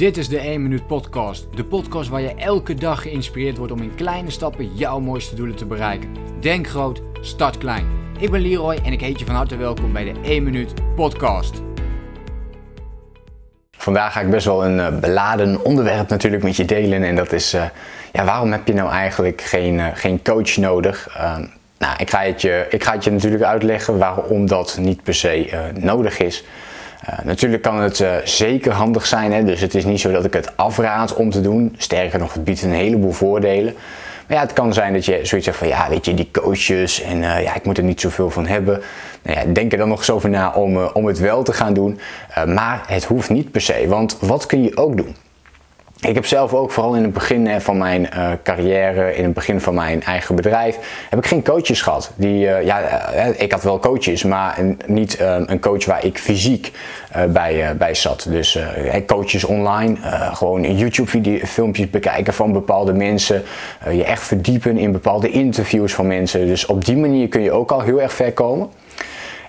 Dit is de 1 Minuut Podcast. De podcast waar je elke dag geïnspireerd wordt om in kleine stappen jouw mooiste doelen te bereiken. Denk groot, start klein. Ik ben Leroy en ik heet je van harte welkom bij de 1 Minuut Podcast. Vandaag ga ik best wel een eh, beladen onderwerp natuurlijk met je delen. En dat is, uh, ja, waarom heb je nou eigenlijk geen, uh, geen coach nodig? Nou, ik ga, het je, ik ga het je natuurlijk uitleggen waarom dat niet per se nodig is. Uh, natuurlijk kan het uh, zeker handig zijn, hè? dus het is niet zo dat ik het afraad om te doen. Sterker nog, het biedt een heleboel voordelen. Maar ja, het kan zijn dat je zoiets zegt van ja, weet je, die coaches en uh, ja, ik moet er niet zoveel van hebben. Nou ja, denk er dan nog eens over na om, om het wel te gaan doen. maar het hoeft niet per se, want wat kun je ook doen? Ik heb zelf ook vooral in het begin van mijn uh, carrière, in het begin van mijn eigen bedrijf, heb ik geen coaches gehad. Die, uh, ja, ik had wel coaches, maar niet een coach waar ik fysiek bij, bij zat. Dus coaches online, gewoon YouTube filmpjes bekijken van bepaalde mensen, je echt verdiepen in bepaalde interviews van mensen. Dus op die manier kun je ook al heel erg ver komen.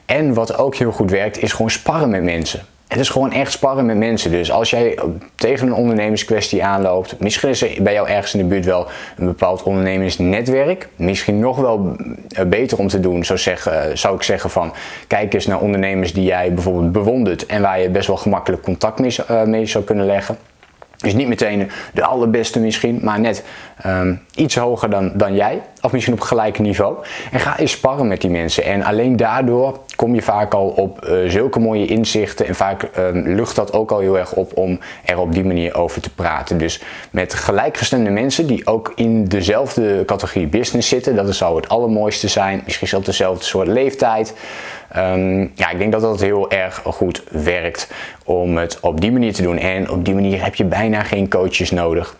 En wat ook heel goed werkt, is gewoon sparren met mensen. Het is gewoon echt sparren met mensen. Dus als jij tegen een ondernemerskwestie aanloopt, misschien is er bij jou ergens in de buurt wel een bepaald ondernemersnetwerk. Misschien nog wel eh, beter om te doen, zou, zeggen, zou ik zeggen van kijk eens naar ondernemers die jij bijvoorbeeld bewondert en waar je best wel gemakkelijk contact mee, uh, mee zou kunnen leggen. Dus niet meteen de allerbeste misschien, maar net um, iets hoger dan, dan jij. Of misschien op gelijk niveau. En ga eens sparren met die mensen. En alleen daardoor kom je vaak al op uh, zulke mooie inzichten. En vaak uh, lucht dat ook al heel erg op om er op die manier over te praten. Dus met gelijkgestemde mensen die ook in dezelfde categorie business zitten. Dat zou het allermooiste zijn. Misschien zelfs dezelfde soort leeftijd. Um, ja, ik denk dat dat heel erg goed werkt om het op die manier te doen. En op die manier heb je bijna geen coaches nodig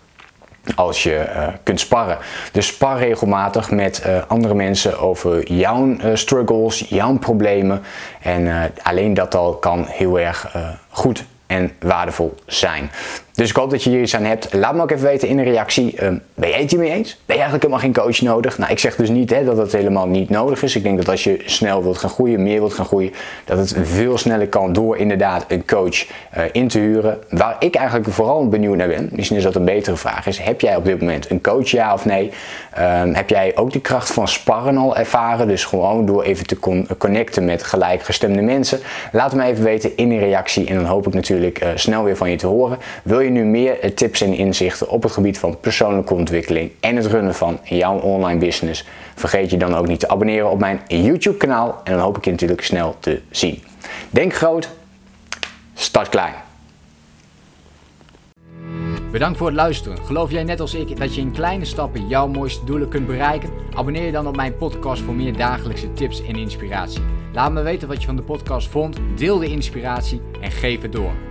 als je uh, kunt sparren. Dus spar regelmatig met uh, andere mensen over jouw uh, struggles, jouw problemen. En alleen dat al kan heel erg goed en waardevol zijn. Dus ik hoop dat je hier iets aan hebt. Laat me ook even weten in de reactie. Um, ben jij het hiermee eens? Ben je eigenlijk helemaal geen coach nodig? Nou, ik zeg dus niet hè, dat het helemaal niet nodig is. Ik denk dat als je snel wilt gaan groeien, meer wilt gaan groeien, dat het veel sneller kan door inderdaad een coach uh, in te huren. Waar ik eigenlijk vooral benieuwd naar ben, misschien is dat een betere vraag, is heb jij op dit moment een coach, ja of nee? Um, heb jij ook de kracht van sparren al ervaren? Dus gewoon door even te con connecten met gelijkgestemde mensen. Laat me even weten in een reactie en dan hoop ik natuurlijk uh, snel weer van je te horen. Wil je nu meer tips en inzichten op het gebied van persoonlijke ontwikkeling en het runnen van jouw online business, vergeet je dan ook niet te abonneren op mijn YouTube kanaal en dan hoop ik je natuurlijk snel te zien. Denk groot, start klein. Bedankt voor het luisteren. Geloof jij net als ik dat je in kleine stappen jouw mooiste doelen kunt bereiken? Abonneer je dan op mijn podcast voor meer dagelijkse tips en inspiratie. Laat me weten wat je van de podcast vond, deel de inspiratie en geef het door.